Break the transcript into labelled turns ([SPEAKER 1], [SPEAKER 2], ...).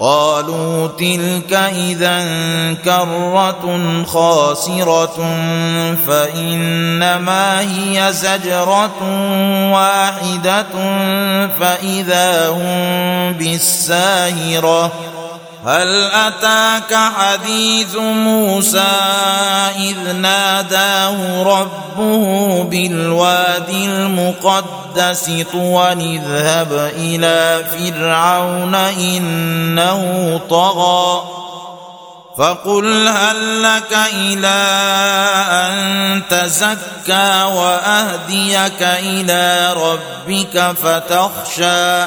[SPEAKER 1] قالوا تلك إذا كرة خاسرة فإنما هي زجرة واحدة فإذا هم بالساهرة هل أتاك حديث موسى إذ ناداه ربه بالوادي المقدس طوى اذهب إلى فرعون إنه طغى فقل هل لك إلى أن تزكى وأهديك إلى ربك فتخشى